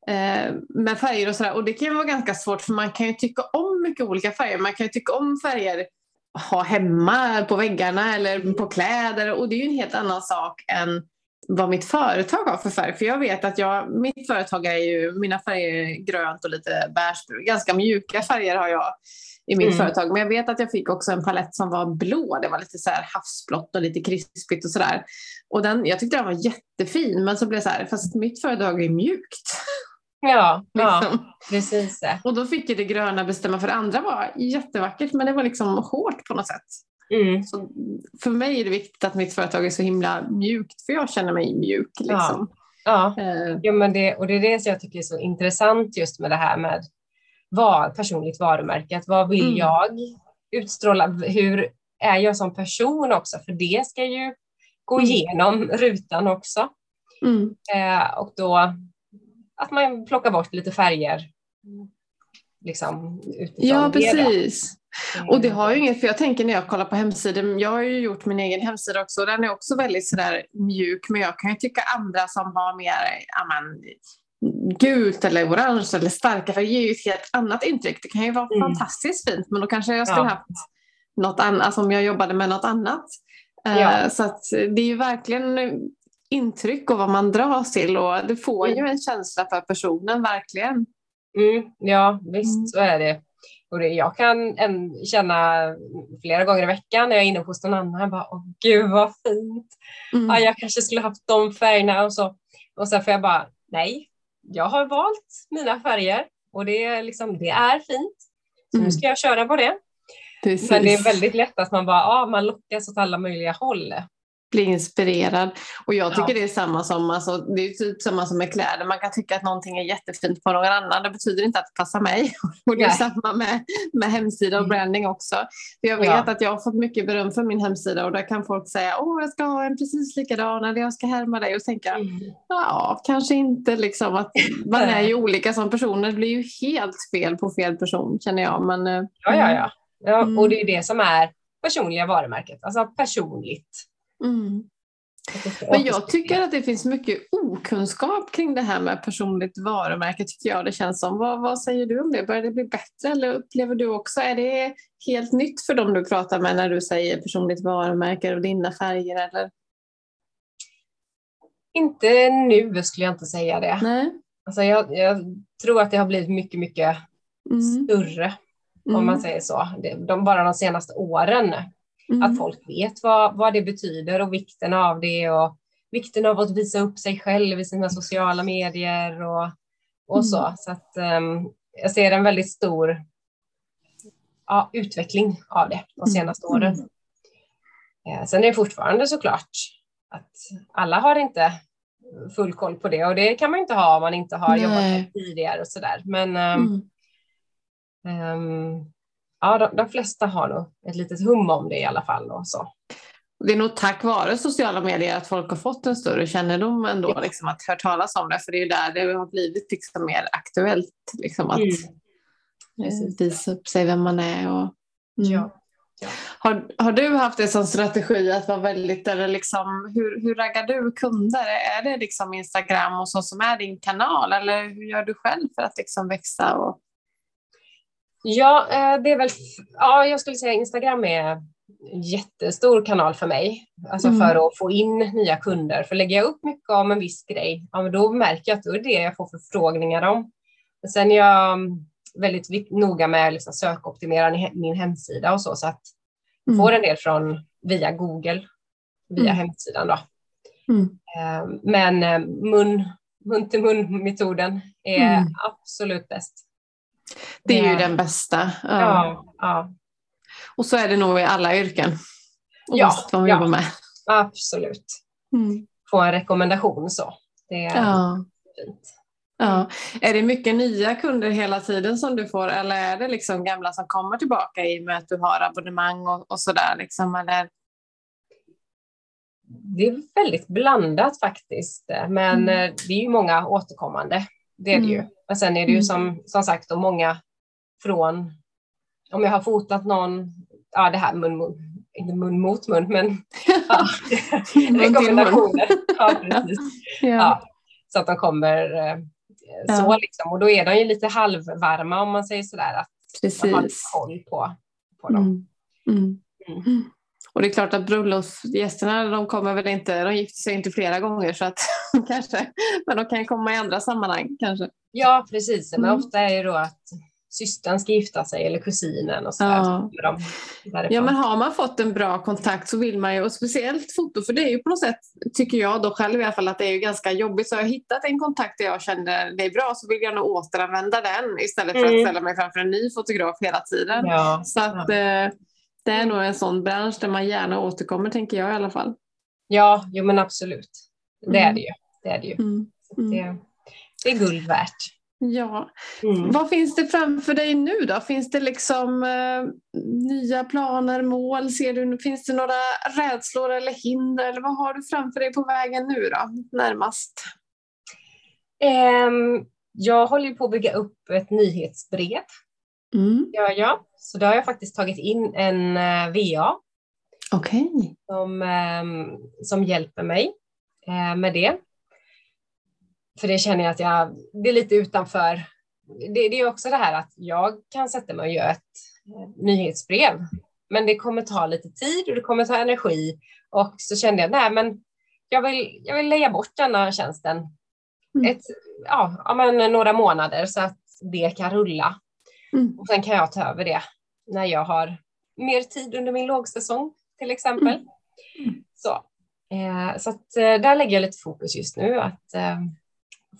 eh, med färger och sådär. Och det kan ju vara ganska svårt för man kan ju tycka om mycket olika färger. Man kan ju tycka om färger ha hemma på väggarna eller på kläder och det är ju en helt annan sak än vad mitt företag har för färg. För jag vet att jag, mitt företag är ju, mina färger är grönt och lite beige, ganska mjuka färger har jag i mitt mm. företag. Men jag vet att jag fick också en palett som var blå. Det var lite så havsblått och lite krispigt och sådär. Och den, jag tyckte den var jättefin men så blev det så här, fast mitt företag är mjukt. Ja, (laughs) liksom. ja precis. Och då fick ju det gröna bestämma för det andra var jättevackert men det var liksom hårt på något sätt. Mm. Så för mig är det viktigt att mitt företag är så himla mjukt för jag känner mig mjuk. Liksom. Ja, ja. Uh. ja men det, och det är det som jag tycker är så intressant just med det här med vad, personligt varumärke. Att vad vill mm. jag utstråla? Hur är jag som person också? För det ska ju gå mm. igenom rutan också. Mm. Uh, och då att man plockar bort lite färger. liksom utifrån Ja, det. då. precis. Och det har ju inget, för jag tänker när jag kollar på hemsidor, jag har ju gjort min egen hemsida också, och den är också väldigt sådär mjuk, men jag kan ju tycka andra som har mer ja, men, gult eller orange eller starka färger ger ju ett helt annat intryck. Det kan ju vara Mm. fantastiskt fint, men då kanske jag skulle Ja. haft något annat, alltså om jag jobbade med något annat. Eh, Ja. Så att det är ju verkligen intryck och vad man dras till och det får ju en känsla för personen, verkligen. Mm, ja, visst Mm. så är det. Och det, jag kan en, känna flera gånger i veckan när jag är inne hos någon annan, jag bara, åh gud vad fint. Mm. Ja, jag kanske skulle haft de färgerna och så. Och sen får jag bara, nej, jag har valt mina färger och det är, liksom, det är fint. Så nu Mm. ska jag köra på det. Precis. Men det är väldigt lätt att man bara, ja, man lockas åt alla möjliga håll. Bli inspirerad. Och jag tycker Ja. det är samma som, alltså, det är typ samma som med kläder. Man kan tycka att någonting är jättefint på någon annan. Det betyder inte att det passar mig. (laughs) Och det är Nej. samma med, med hemsida och Mm. branding också. För jag vet Ja. att jag har fått mycket beröm för min hemsida och där kan folk säga åh jag ska ha en precis likadan eller jag ska härma dig och tänka Mm. ja kanske inte liksom att man är ju olika som personer. Det blir ju helt fel på fel person känner jag. Men, eh, Ja, ja, ja. ja Mm. Och det är det som är personliga varumärket, alltså personligt. Mm. Men jag tycker att det finns mycket okunskap kring det här med personligt varumärke tycker jag det känns som. Vad, vad säger du om det? Börjar det bli bättre eller upplever du också? Är det helt nytt för dem du pratar med när du säger personligt varumärke och dina färger eller? Inte nu skulle jag inte säga det. Nej. Alltså jag, jag tror att det har blivit mycket, mycket Mm. större, om man säger så. De, bara de senaste åren. Mm. Att folk vet vad, vad det betyder och vikten av det och vikten av att visa upp sig själv i sina sociala medier och, och så. Mm. Så att um, jag ser en väldigt stor ja, utveckling av det de senaste Mm. åren. Eh, sen är det fortfarande såklart att alla har inte full koll på det och det kan man inte ha om man inte har Nej. jobbat med tidigare och sådär. Men ehm, Mm. Ja, de, de flesta har nog ett litet hum om det i alla fall. Och så. Det är nog tack vare sociala medier att folk har fått en större kännedom ändå, Ja. liksom, att hört talas om det. För det är ju där det har blivit liksom mer aktuellt. Liksom, att Mm. eh, visa upp sig vem man är. Och, Mm. Ja. Har, har du haft det som strategi att vara väldigt, eller liksom, hur, hur raggar du kunder? Är det liksom Instagram och så som är din kanal eller hur gör du själv för att liksom växa? Och, Ja, eh, det är väl, ja, jag skulle säga Instagram är en jättestor kanal för mig. Alltså Mm. för att få in nya kunder. För lägger jag upp mycket om en viss grej, ja, men då märker jag att då är det jag får förfrågningar om. Men sen är jag mm, väldigt noga med att liksom sökoptimera min hemsida och så, så att jag får en del från via Google, via Mm. hemsidan då. Mm. Eh, Men eh, mun, mun till mun metoden är Mm. absolut bäst. Det är ju Ja. den bästa. Ja. Ja, Och så är det nog i alla yrken. Ja, vad man jobbar med. absolut. Mm. Få en rekommendation så. Det är Ja. fint. Ja. Är det mycket nya kunder hela tiden som du får eller är det liksom gamla som kommer tillbaka i och med att du har abonnemang och, och sådär? Liksom, eller? Det är väldigt blandat faktiskt, men Mm. eh, det är ju många återkommande. Det är det ju. Mm. Men sen är det ju Mm. som, som sagt då många från, om jag har fotat någon, ja det här mun, mun inte mun mot mun, men (laughs) ja, rekommendationer. Ja, (laughs) precis. Ja. Så att de kommer eh, så liksom. Och då är de ju lite halvvarma om man säger sådär, att man har lite Precis. koll på, på dem. Mm. Mm. Och det är klart att bröllopsgästerna de kommer väl inte, de gifter sig inte flera gånger så att (laughs) kanske, men de kan komma i andra sammanhang kanske. Ja, precis. Men Mm. ofta är det då att systern ska gifta sig eller kusinen och. Ja. Så därifrån. Ja men har man fått en bra kontakt så vill man ju, och speciellt foto, för det är ju på något sätt, tycker jag då själv i alla fall, att det är ju ganska jobbigt. Så har jag hittat en kontakt där jag kände det är bra så vill jag nog återanvända den istället för Mm. att ställa mig framför en ny fotograf hela tiden. Ja, Så att eh, det är nog en sån bransch där man gärna återkommer tänker jag i alla fall. ja jo, men absolut. Det är Mm. det ju. Det är, det ju. Mm. Mm. Det, det är guld värt. Ja. Mm. Vad finns det framför dig nu då? Finns det liksom eh, nya planer, mål? Ser du, finns det några rädslor eller hinder? Eller vad har du framför dig på vägen nu då, närmast? Ehm, jag håller på att bygga upp ett nyhetsbrev Mm. Ja, ja. Så då har jag faktiskt tagit in en eh, VA Okej. som, ehm, som hjälper mig eh, med det. För det känner jag att jag, det är lite utanför. Det, det är också det här att jag kan sätta mig och göra ett eh, nyhetsbrev. Men det kommer ta lite tid och det kommer ta energi. Och så kände jag, nej men jag vill, jag vill lägga bort denna tjänsten Mm. ett, ja, ja, men några månader så att det kan rulla. Mm. Och sen kan jag ta över det när jag har mer tid under min lågsäsong till exempel. Mm. Så, eh, så att, eh, där lägger jag lite fokus just nu, att eh,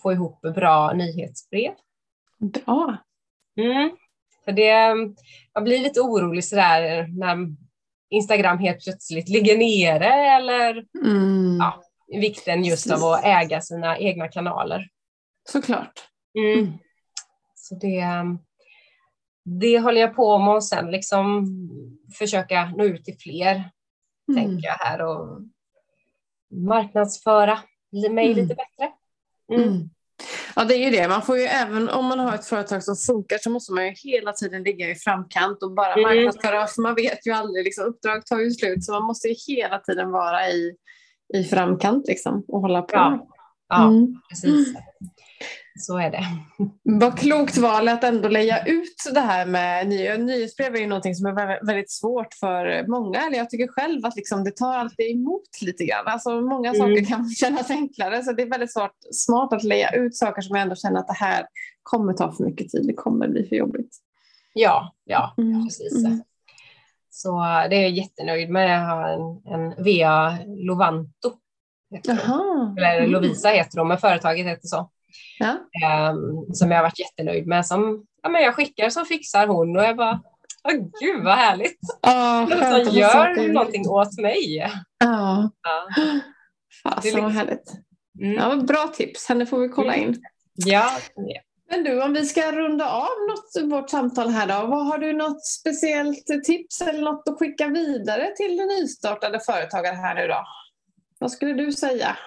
få ihop bra nyhetsbrev. Bra. Mm. För det, jag blir lite orolig sådär när Instagram helt plötsligt ligger nere eller Mm. Ja. vikten just Precis. av att äga sina egna kanaler. Såklart. Mm. Mm. Så det, det håller jag på med och sen liksom försöka nå ut till fler, Mm. tänker jag här och marknadsföra mig Mm. lite bättre. Mm. Mm. Ja, det är ju det. Man får ju även om man har ett företag som funkar så måste man ju hela tiden ligga i framkant och bara Mm. marknadsföra. För man vet ju aldrig, liksom, uppdrag tar ju slut så man måste ju hela tiden vara i, i framkant liksom, och hålla på. Ja. Ja, Mm. precis. Så är det. Vad klokt val att ändå leja ut det här med ny, nyhetsbrev är ju någonting som är vä- väldigt svårt för många. Eller jag tycker själv att liksom det tar alltid emot lite grann. Alltså många Mm. saker kan (laughs) kännas enklare så det är väldigt svårt, smart att leja ut saker som jag ändå känner att det här kommer ta för mycket tid. Det kommer bli för jobbigt. Ja, ja, Mm. precis. Mm. Så det är jag jättenöjd med. Jag har en, en VA Lovanto. Eller. Lovisa heter hon, men företaget heter så. Ja. Ehm, som jag har varit jättenöjd med. Som ja, men jag skickar så fixar hon och jag bara, åh gud vad härligt. Skönt som gör saker- någonting åt mig. Ja, Ja, fasen liksom- vad härligt. mm. Ja, bra tips. Henne får vi kolla Mm. in. ja. Men du, om vi ska runda av något, vårt samtal här då. Vad Har du något speciellt tips eller något att skicka vidare till nystartade företagare här nu då? Vad skulle du säga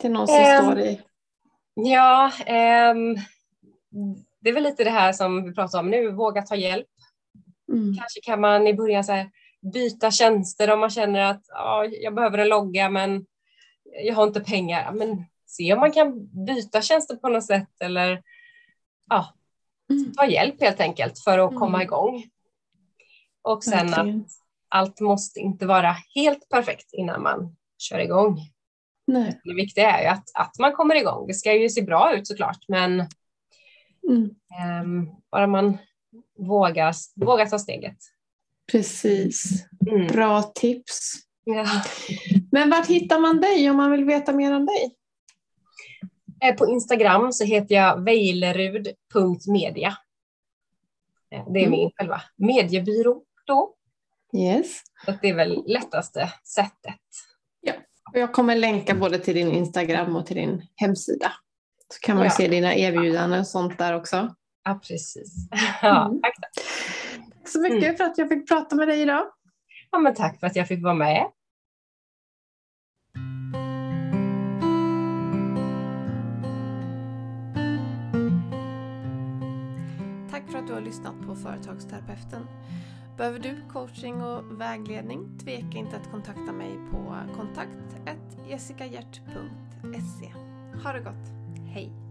till någon som Ehm. står i... ja ehm, det är väl lite det här som vi pratar om nu, våga ta hjälp. Mm. Kanske kan man i början så här, byta tjänster om man känner att ja, jag behöver en logga men jag har inte pengar. Men se om man kan byta tjänster på något sätt eller ja, Mm. ta hjälp helt enkelt för att komma Mm. igång. Och sen att allt måste inte vara helt perfekt innan man kör igång. Nej. Det viktiga är ju att, att man kommer igång. Det ska ju se bra ut såklart, men Mm. ehm, bara man vågar, vågar ta steget. Precis. Mm. Bra tips. Ja. Men vart hittar man dig om man vill veta mer om dig? Eh, På Instagram så heter jag veilerud.media. Eh, Det är Mm. min själva mediebyrå då. Yes. Så det är väl lättaste sättet. Jag kommer länka både till din Instagram och till din hemsida. Så kan man ju Ja. se dina erbjudanden och sånt där också. Ja, precis. (laughs) Ja, Mm. tack, tack. Tack så mycket Mm. för att jag fick prata med dig idag. Ja, men tack för att jag fick vara med. Tack för att du har lyssnat på Företagsterapeuten. Behöver du coaching och vägledning? Tveka inte att kontakta mig på kontakt jessicahjert.se. Ha det gott! Hej!